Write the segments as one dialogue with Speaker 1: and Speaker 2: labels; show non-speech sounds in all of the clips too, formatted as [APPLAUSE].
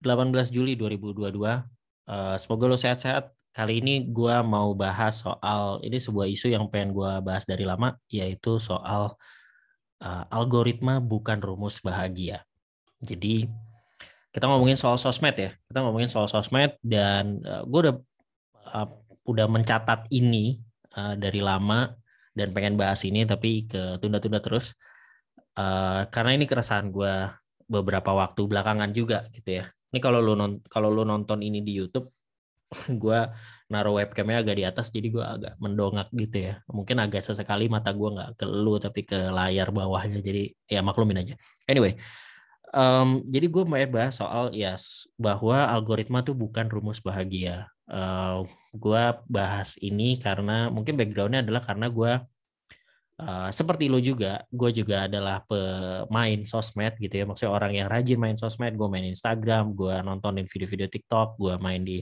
Speaker 1: 18 Juli 2022. Uh, semoga lo sehat-sehat. Kali ini gue mau bahas soal ini sebuah isu yang pengen gue bahas dari lama, yaitu soal uh, algoritma bukan rumus bahagia. Jadi kita ngomongin soal sosmed ya. Kita ngomongin soal sosmed dan uh, gue udah uh, udah mencatat ini uh, dari lama dan pengen bahas ini tapi ke tunda-tunda terus uh, karena ini keresahan gue beberapa waktu belakangan juga gitu ya. Ini kalau lu kalau lu nonton ini di YouTube, [LAUGHS] gue naruh webcamnya agak di atas jadi gue agak mendongak gitu ya. Mungkin agak sesekali mata gue nggak ke lu tapi ke layar bawahnya jadi ya maklumin aja. Anyway, um, jadi gue mau bahas soal ya yes, bahwa algoritma tuh bukan rumus bahagia uh, eh, gue bahas ini karena mungkin backgroundnya adalah karena gue uh, seperti lo juga, gue juga adalah pemain sosmed gitu ya, maksudnya orang yang rajin main sosmed, gue main Instagram, gue nontonin video-video TikTok, gue main di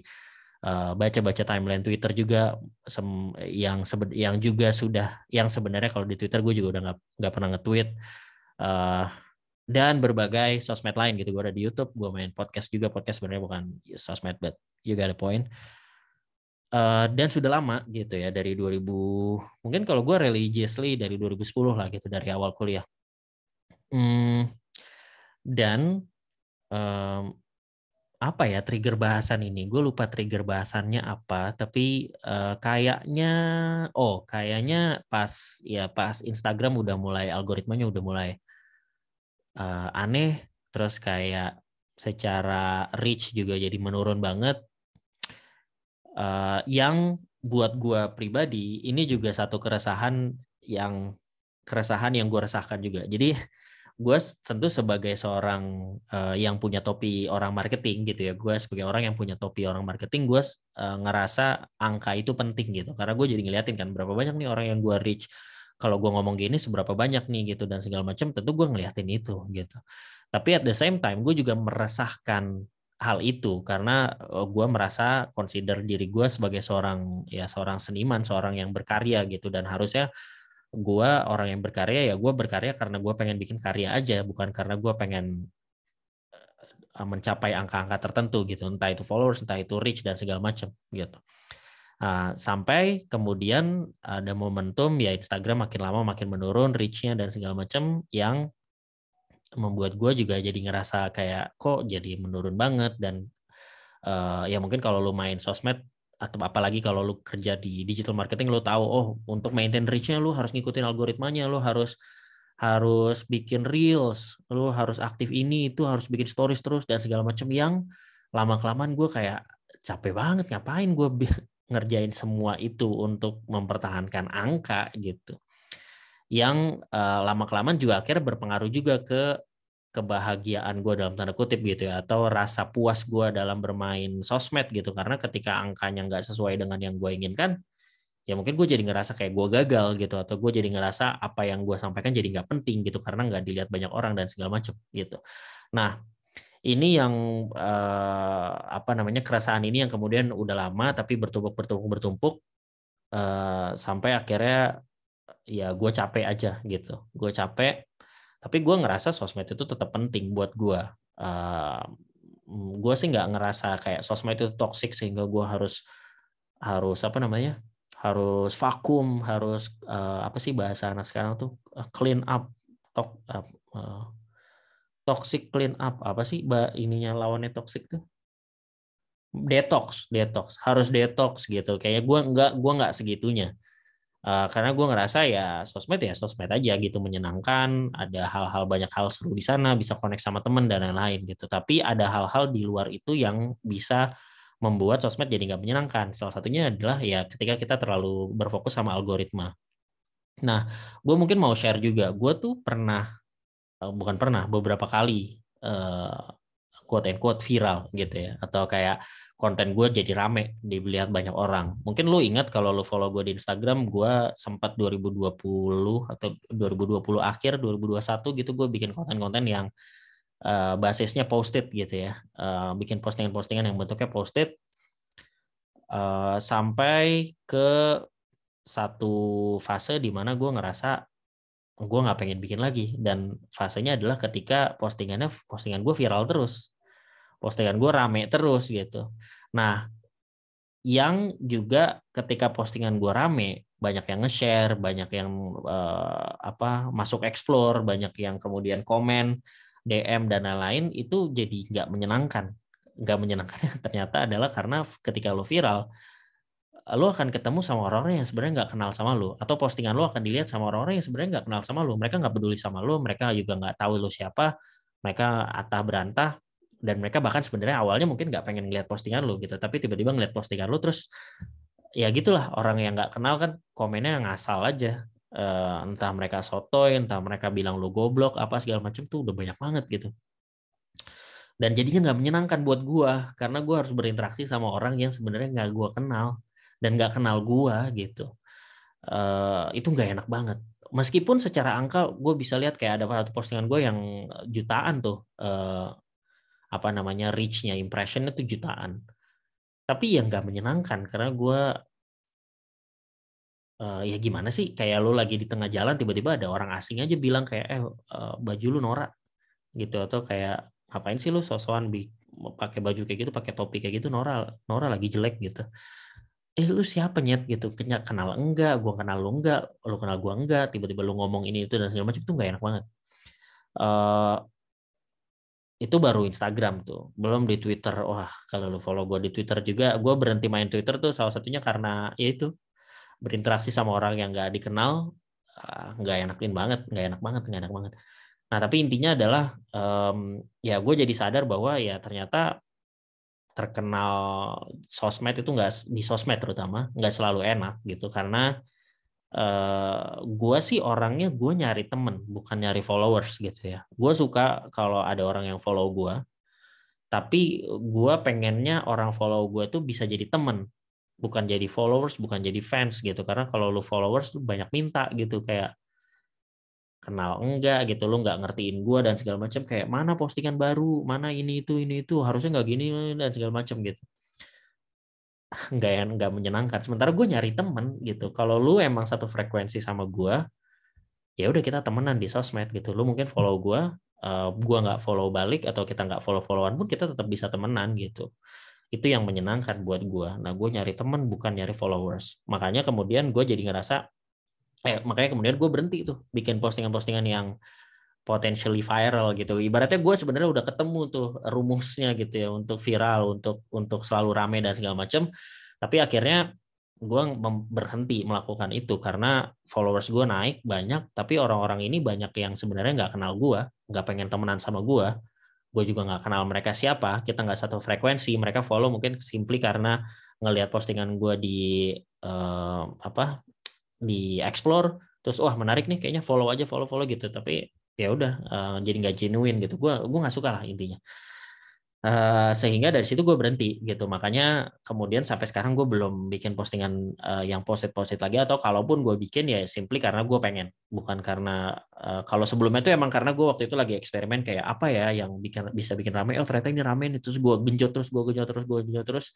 Speaker 1: uh, baca-baca timeline Twitter juga, yang sebe yang juga sudah, yang sebenarnya kalau di Twitter gue juga udah nggak nggak pernah nge-tweet. Uh, dan berbagai sosmed lain gitu. Gue ada di YouTube gue main podcast juga. Podcast sebenarnya bukan sosmed but you got a point uh, dan sudah lama gitu ya dari 2000 mungkin kalau gue religiously dari 2010 lah gitu dari awal kuliah. Hmm, dan um, apa ya trigger bahasan ini? Gue lupa trigger bahasannya apa tapi uh, kayaknya oh kayaknya pas ya pas Instagram udah mulai algoritmanya udah mulai uh, aneh terus kayak secara reach juga jadi menurun banget uh, yang buat gue pribadi ini juga satu keresahan yang keresahan yang gue resahkan juga. Jadi gue tentu sebagai seorang uh, yang punya topi orang marketing gitu ya, gue sebagai orang yang punya topi orang marketing, gue uh, ngerasa angka itu penting gitu. Karena gue jadi ngeliatin kan berapa banyak nih orang yang gue reach. Kalau gue ngomong gini seberapa banyak nih gitu dan segala macam, tentu gue ngeliatin itu gitu. Tapi at the same time gue juga meresahkan hal itu karena gue merasa consider diri gue sebagai seorang ya seorang seniman seorang yang berkarya gitu. Dan harusnya gue orang yang berkarya ya gue berkarya karena gue pengen bikin karya aja bukan karena gue pengen mencapai angka-angka tertentu gitu. Entah itu followers entah itu reach dan segala macam gitu. Sampai kemudian ada momentum ya Instagram makin lama makin menurun reachnya dan segala macam yang membuat gue juga jadi ngerasa kayak kok jadi menurun banget? Dan uh, ya mungkin kalau lu main sosmed atau apalagi kalau lu kerja di digital marketing lu tahu oh untuk maintain reach-nya lu harus ngikutin algoritmanya lu harus harus bikin reels lu harus aktif ini itu harus bikin stories terus dan segala macam yang lama kelamaan gue kayak capek banget ngapain gue [LAUGHS] ngerjain semua itu untuk mempertahankan angka gitu yang uh, lama kelamaan juga akhirnya berpengaruh juga ke kebahagiaan gue dalam tanda kutip gitu ya atau rasa puas gue dalam bermain sosmed gitu. Karena ketika angkanya nggak sesuai dengan yang gue inginkan ya mungkin gue jadi ngerasa kayak gue gagal gitu atau gue jadi ngerasa apa yang gue sampaikan jadi nggak penting gitu karena nggak dilihat banyak orang dan segala macam gitu. Nah ini yang uh, apa namanya keresahan ini yang kemudian udah lama tapi bertumpuk bertumpuk bertumpuk uh, sampai akhirnya ya gue capek aja gitu. Gue capek tapi gue ngerasa sosmed itu tetap penting buat gue uh, gue sih nggak ngerasa kayak sosmed itu toxic sehingga gue harus harus apa namanya harus vakum harus uh, apa sih bahasa anak sekarang tuh uh, clean up tok uh, toxic clean up apa sih bah ininya lawannya toxic tuh? Detox detox harus detox gitu. Kayak gue nggak gue nggak segitunya Uh, karena gue ngerasa ya sosmed ya sosmed aja gitu menyenangkan ada hal-hal banyak hal seru di sana bisa connect sama temen dan lain-lain gitu. Tapi ada hal-hal di luar itu yang bisa membuat sosmed jadi nggak menyenangkan. Salah satunya adalah ya ketika kita terlalu berfokus sama algoritma. Nah gue mungkin mau share juga. Gue tuh pernah uh, bukan pernah beberapa kali uh, quote and quote viral gitu ya. Atau kayak konten gue jadi rame dilihat banyak orang. Mungkin lu ingat kalau lu follow gue di Instagram, gue sempat 2020 atau 2020 akhir 2021 gitu gue bikin konten-konten yang uh, basisnya posted gitu ya, uh, bikin postingan-postingan yang bentuknya posted uh, sampai ke satu fase di mana gue ngerasa gue nggak pengen bikin lagi. Dan fasenya adalah ketika postingannya postingan gue viral terus postingan gue rame terus gitu. Nah, yang juga ketika postingan gue rame, banyak yang nge-share, banyak yang uh, apa masuk explore, banyak yang kemudian komen, DM dan lain-lain itu jadi nggak menyenangkan. Nggak menyenangkan [LAUGHS] ternyata adalah karena ketika lo viral, lo akan ketemu sama orang-orang yang sebenarnya nggak kenal sama lo atau postingan lo akan dilihat sama orang-orang yang sebenarnya nggak kenal sama lo mereka nggak peduli sama lo mereka juga nggak tahu lo siapa mereka atah berantah dan mereka bahkan sebenarnya awalnya mungkin nggak pengen ngeliat postingan lu gitu. Tapi tiba-tiba ngeliat postingan lu terus ya gitulah orang yang nggak kenal kan komennya ngasal aja. Uh, entah mereka sotoy entah mereka bilang lu goblok apa segala macam tuh udah banyak banget gitu. Dan jadinya nggak menyenangkan buat gua karena gua harus berinteraksi sama orang yang sebenarnya nggak gua kenal dan nggak kenal gua gitu. Uh, itu nggak enak banget. Meskipun secara angka gue bisa lihat kayak ada satu postingan gue yang jutaan tuh uh, apa namanya reach-nya, impression itu jutaan. Tapi yang nggak menyenangkan karena gue uh, ya gimana sih kayak lo lagi di tengah jalan tiba-tiba ada orang asing aja bilang kayak eh uh, baju lu norak gitu. Atau kayak ngapain sih lu sosokan pakai baju kayak gitu pakai topi kayak gitu Nora Nora lagi jelek gitu. Eh lu siapa nyet? Gitu. Kenal enggak? Gua kenal lu enggak? Lu kenal gua enggak? Tiba-tiba lu ngomong ini itu dan segala macam itu nggak enak banget. Uh, itu baru Instagram tuh. Belum di Twitter. Wah kalau lu follow gue di Twitter juga gue berhenti main Twitter tuh salah satunya karena ya itu berinteraksi sama orang yang nggak dikenal ah, nggak enakin banget nggak enak banget nggak enak banget. Nah tapi intinya adalah um, ya gue jadi sadar bahwa ya ternyata terkenal sosmed itu nggak di sosmed terutama nggak selalu enak gitu. Karena Uh, gue sih orangnya gue nyari temen bukan nyari followers gitu ya. Gue suka kalau ada orang yang follow gue tapi gue pengennya orang follow gue tuh bisa jadi temen bukan jadi followers bukan jadi fans gitu. Karena kalau lu followers lu banyak minta gitu kayak kenal enggak gitu lu nggak ngertiin gue dan segala macam kayak mana postingan baru? Mana ini itu ini itu? Harusnya nggak gini dan segala macam gitu nggak yang nggak menyenangkan. Sementara gue nyari temen gitu. Kalau lu emang satu frekuensi sama gue ya udah kita temenan di sosmed gitu. Lu mungkin follow gue uh, gue nggak follow balik atau kita nggak follow followan pun kita tetap bisa temenan gitu. Itu yang menyenangkan buat gue nah gue nyari temen bukan nyari followers. Makanya kemudian gue jadi ngerasa eh makanya kemudian gue berhenti tuh bikin postingan-postingan yang potentially viral gitu. Ibaratnya gue sebenarnya udah ketemu tuh rumusnya gitu ya untuk viral, untuk untuk selalu rame dan segala macam. Tapi akhirnya gue berhenti melakukan itu karena followers gue naik banyak, tapi orang-orang ini banyak yang sebenarnya nggak kenal gue, nggak pengen temenan sama gue. Gue juga nggak kenal mereka siapa, kita nggak satu frekuensi. Mereka follow mungkin simply karena ngelihat postingan gue di uh, apa di explore terus wah menarik nih kayaknya follow aja follow follow gitu tapi ya udah uh, jadi nggak genuine gitu. Gue gue nggak suka lah intinya. Uh, sehingga dari situ gue berhenti gitu. Makanya kemudian sampai sekarang gue belum bikin postingan uh, yang posted posted lagi atau kalaupun gue bikin ya simply karena gue pengen. Bukan karena uh, kalau sebelumnya itu emang karena gue waktu itu lagi eksperimen kayak apa ya yang bikin bisa bikin rame. Oh ternyata ini rame nih. Terus gue genjot terus gue genjot terus gue genjot terus.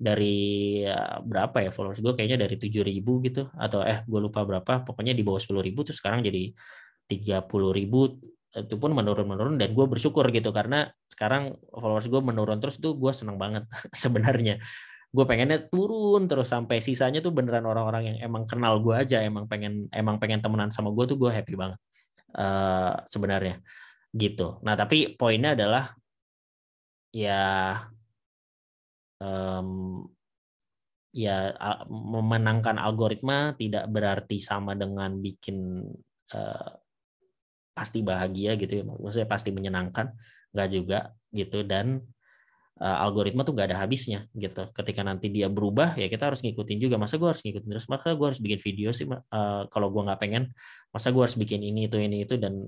Speaker 1: Dari berapa ya followers gue kayaknya dari tujuh ribu gitu. Atau eh gue lupa berapa. Pokoknya di bawah sepuluh ribu terus sekarang jadi tiga puluh ribu itu pun menurun-menurun dan gue bersyukur gitu karena sekarang followers gue menurun terus tuh gue seneng banget [LAUGHS] sebenarnya. Gue pengennya turun terus sampai sisanya tuh beneran orang-orang yang emang kenal gue aja emang pengen emang pengen temenan sama gue tuh gue happy banget uh, sebenarnya gitu. Nah tapi poinnya adalah ya um, ya memenangkan algoritma tidak berarti sama dengan bikin uh, pasti bahagia gitu ya. Maksudnya pasti menyenangkan nggak juga gitu. Dan uh, algoritma tuh nggak ada habisnya gitu. Ketika nanti dia berubah ya kita harus ngikutin juga. Masa gue harus ngikutin terus? Maka gue harus bikin video sih uh, kalau gue nggak pengen masa gue harus bikin ini itu ini itu? Dan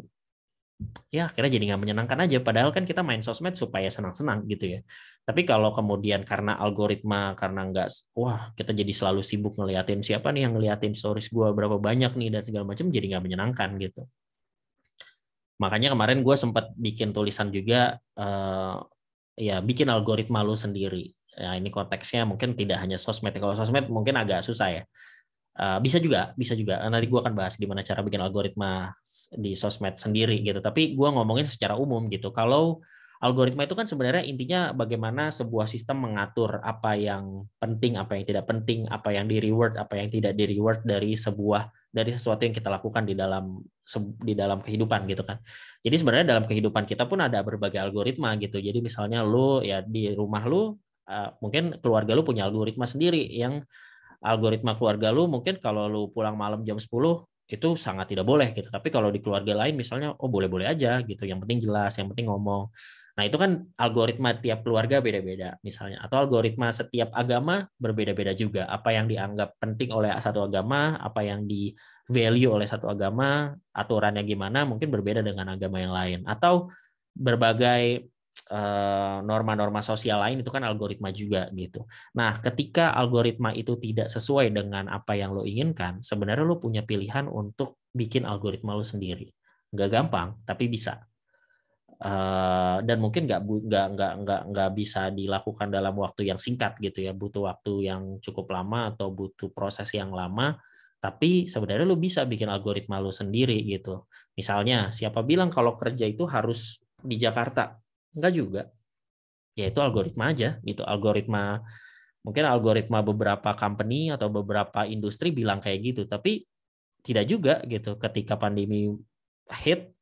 Speaker 1: ya akhirnya jadi nggak menyenangkan aja. Padahal kan kita main sosmed supaya senang-senang gitu ya. Tapi kalau kemudian karena algoritma karena nggak wah kita jadi selalu sibuk ngeliatin siapa nih yang ngeliatin stories gue berapa banyak nih dan segala macam jadi nggak menyenangkan gitu Makanya kemarin gue sempat bikin tulisan juga uh, ya bikin algoritma lu sendiri. Ya ini konteksnya mungkin tidak hanya sosmed. Kalau sosmed mungkin agak susah ya. Uh, bisa juga, bisa juga. Nanti gue akan bahas gimana cara bikin algoritma di sosmed sendiri gitu. Tapi gue ngomongin secara umum gitu. Kalau algoritma itu kan sebenarnya intinya bagaimana sebuah sistem mengatur apa yang penting, apa yang tidak penting, apa yang di reward, apa yang tidak di reward dari sebuah dari sesuatu yang kita lakukan di dalam di dalam kehidupan gitu kan. Jadi sebenarnya dalam kehidupan kita pun ada berbagai algoritma gitu. Jadi misalnya lu ya di rumah lu eh, mungkin keluarga lu punya algoritma sendiri yang algoritma keluarga lu mungkin kalau lu pulang malam jam 10 itu sangat tidak boleh gitu. Tapi kalau di keluarga lain misalnya oh boleh-boleh aja gitu. Yang penting jelas, yang penting ngomong. Nah, itu kan algoritma tiap keluarga beda-beda misalnya atau algoritma setiap agama berbeda-beda juga. Apa yang dianggap penting oleh satu agama, apa yang di value oleh satu agama, aturannya gimana mungkin berbeda dengan agama yang lain atau berbagai eh, norma-norma sosial lain itu kan algoritma juga gitu. Nah, ketika algoritma itu tidak sesuai dengan apa yang lo inginkan, sebenarnya lo punya pilihan untuk bikin algoritma lo sendiri. Nggak gampang, tapi bisa Eh, dan mungkin nggak nggak nggak nggak nggak bisa dilakukan dalam waktu yang singkat gitu ya. Butuh waktu yang cukup lama atau butuh proses yang lama. Tapi sebenarnya lu bisa bikin algoritma lu sendiri gitu. Misalnya siapa bilang kalau kerja itu harus di Jakarta? Enggak juga. Ya itu algoritma aja gitu. Algoritma mungkin algoritma beberapa company atau beberapa industri bilang kayak gitu. Tapi tidak juga gitu. Ketika pandemi hit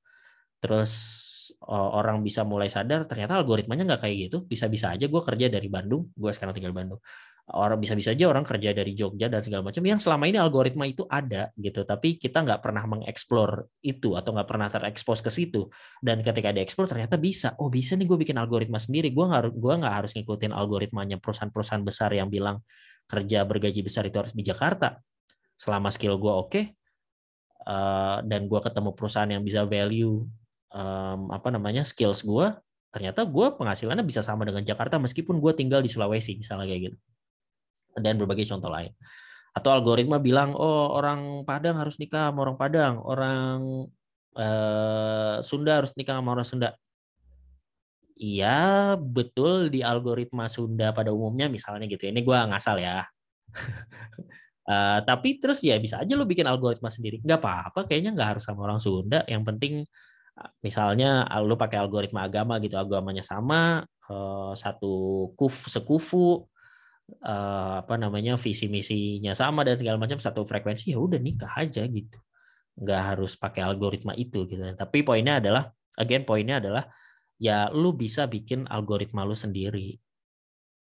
Speaker 1: terus orang bisa mulai sadar ternyata algoritmanya nggak kayak gitu. Bisa-bisa aja gue kerja dari Bandung gue sekarang tinggal Bandung. Orang bisa-bisa aja orang kerja dari Jogja dan segala macam. Yang selama ini algoritma itu ada gitu. Tapi kita nggak pernah mengeksplor itu atau nggak pernah terekspos ke situ. Dan ketika dieksplor ternyata bisa. Oh bisa nih gue bikin algoritma sendiri. Gue nggak gue nggak harus ngikutin algoritmanya perusahaan-perusahaan besar yang bilang kerja bergaji besar itu harus di Jakarta. Selama skill gue oke okay, uh, dan gue ketemu perusahaan yang bisa value um, apa namanya skills gue ternyata gue penghasilannya bisa sama dengan Jakarta meskipun gue tinggal di Sulawesi misalnya kayak gitu. Dan berbagai contoh lain. Atau algoritma bilang oh orang Padang harus nikah sama orang Padang orang eh, Sunda harus nikah sama orang Sunda. Iya betul di algoritma Sunda pada umumnya misalnya gitu ini gue ngasal ya. Uh, [LAUGHS] tapi terus ya bisa aja lo bikin algoritma sendiri. Nggak apa-apa kayaknya nggak harus sama orang Sunda. Yang penting misalnya lu pakai algoritma agama gitu agamanya sama eh, satu kuf sekufu eh, apa namanya visi misinya sama dan segala macam satu frekuensi ya udah nikah aja gitu nggak harus pakai algoritma itu gitu tapi poinnya adalah again poinnya adalah ya lu bisa bikin algoritma lu sendiri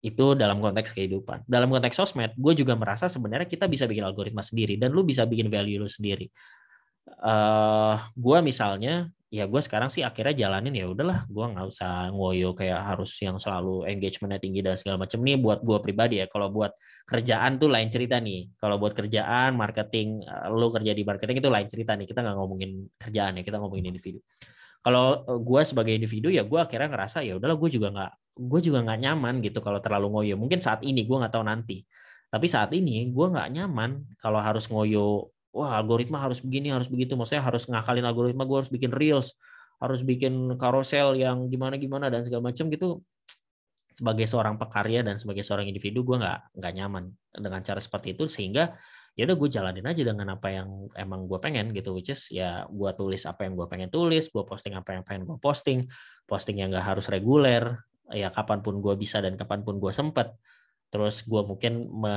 Speaker 1: itu dalam konteks kehidupan. Dalam konteks sosmed, gue juga merasa sebenarnya kita bisa bikin algoritma sendiri dan lu bisa bikin value lu sendiri. Uh, gue misalnya ya gue sekarang sih akhirnya jalanin ya udahlah gue nggak usah ngoyo kayak harus yang selalu engagementnya tinggi dan segala macam nih buat gue pribadi ya kalau buat kerjaan tuh lain cerita nih. Kalau buat kerjaan marketing eh, lo kerja di marketing itu lain cerita nih. Kita nggak ngomongin kerjaan ya kita ngomongin individu. Kalau eh, gue sebagai individu ya gue akhirnya ngerasa ya udahlah gue juga nggak gue juga nggak nyaman gitu kalau terlalu ngoyo. Mungkin saat ini gue nggak tahu nanti. Tapi saat ini gue nggak nyaman kalau harus ngoyo wah algoritma harus begini harus begitu. Maksudnya harus ngakalin algoritma gue harus bikin reels harus bikin karosel yang gimana gimana dan segala macam gitu. Sebagai seorang pekarya dan sebagai seorang individu gue nggak nggak nyaman dengan cara seperti itu. Sehingga ya udah gue jalanin aja dengan apa yang emang gue pengen gitu which is ya gue tulis apa yang gue pengen tulis gue posting apa yang pengen gue posting. Posting yang nggak harus reguler ya kapan pun gue bisa dan kapan pun gue sempet terus gue mungkin me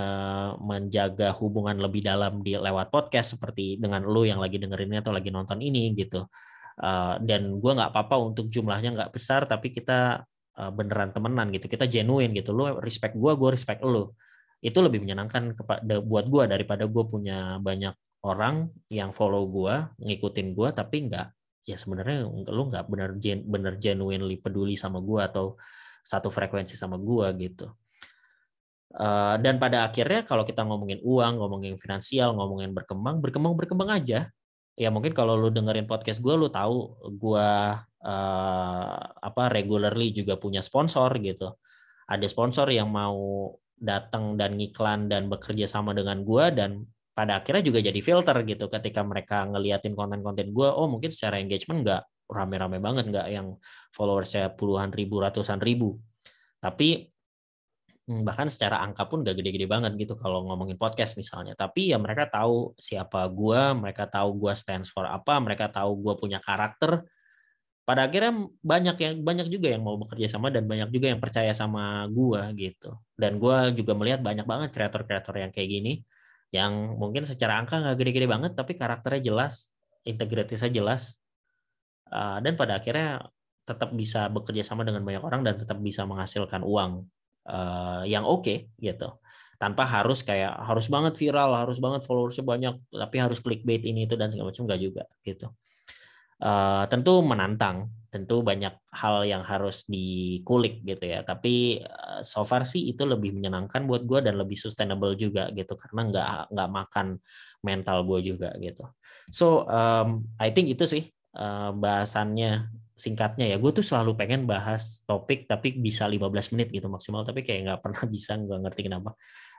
Speaker 1: menjaga hubungan lebih dalam di lewat podcast seperti dengan lu yang lagi dengerinnya atau lagi nonton ini gitu. Uh, dan gue nggak apa-apa untuk jumlahnya nggak besar tapi kita uh, beneran temenan gitu. Kita genuine gitu. Lu respect gue gue respect lu. Itu lebih menyenangkan kepada buat gue daripada gue punya banyak orang yang follow gue ngikutin gue tapi nggak ya sebenarnya lu nggak bener bener genuinely peduli sama gue atau satu frekuensi sama gue gitu Eh, dan pada akhirnya kalau kita ngomongin uang, ngomongin finansial, ngomongin berkembang, berkembang berkembang aja. Ya mungkin kalau lu dengerin podcast gue, lu tahu gue uh, apa regularly juga punya sponsor gitu. Ada sponsor yang mau datang dan ngiklan dan bekerja sama dengan gue dan pada akhirnya juga jadi filter gitu ketika mereka ngeliatin konten-konten gue, oh mungkin secara engagement nggak rame-rame banget nggak yang followersnya puluhan ribu, ratusan ribu. Tapi bahkan secara angka pun gak gede-gede banget gitu kalau ngomongin podcast misalnya. Tapi ya mereka tahu siapa gue mereka tahu gue stands for apa mereka tahu gue punya karakter. Pada akhirnya banyak yang banyak juga yang mau bekerja sama dan banyak juga yang percaya sama gua gitu. Dan gua juga melihat banyak banget kreator-kreator yang kayak gini yang mungkin secara angka nggak gede-gede banget tapi karakternya jelas integritasnya jelas. Uh, dan pada akhirnya tetap bisa bekerja sama dengan banyak orang dan tetap bisa menghasilkan uang uh, yang oke okay, gitu. Tanpa harus kayak harus banget viral harus banget followersnya banyak tapi harus clickbait ini itu dan segala macam nggak juga gitu. Uh, tentu menantang tentu banyak hal yang harus dikulik gitu ya. Tapi uh, so far sih itu lebih menyenangkan buat gue dan lebih sustainable juga gitu. Karena nggak nggak makan mental gue juga gitu. So um, I think itu sih uh, bahasannya singkatnya ya. Gue tuh selalu pengen bahas topik tapi bisa 15 menit gitu maksimal tapi kayak nggak pernah [LAUGHS] bisa nggak ngerti kenapa.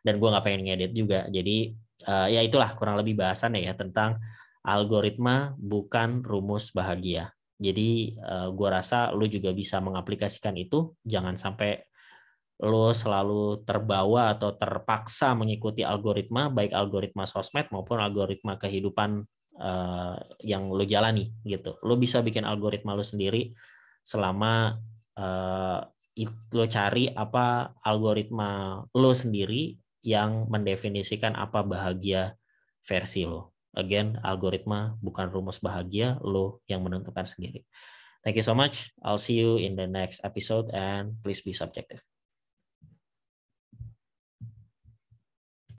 Speaker 1: Dan gue nggak pengen ngedit juga. Jadi uh, ya itulah kurang lebih bahasannya ya tentang algoritma bukan rumus bahagia. Jadi uh, gua rasa lu juga bisa mengaplikasikan itu, jangan sampai lu selalu terbawa atau terpaksa mengikuti algoritma, baik algoritma sosmed maupun algoritma kehidupan uh, yang lu jalani gitu. Lu bisa bikin algoritma lu sendiri selama uh, lo cari apa algoritma lo sendiri yang mendefinisikan apa bahagia versi lo. Again, algoritma bukan rumus bahagia, lo yang menentukan sendiri. Thank you so much. I'll see you in the next episode and please be subjective.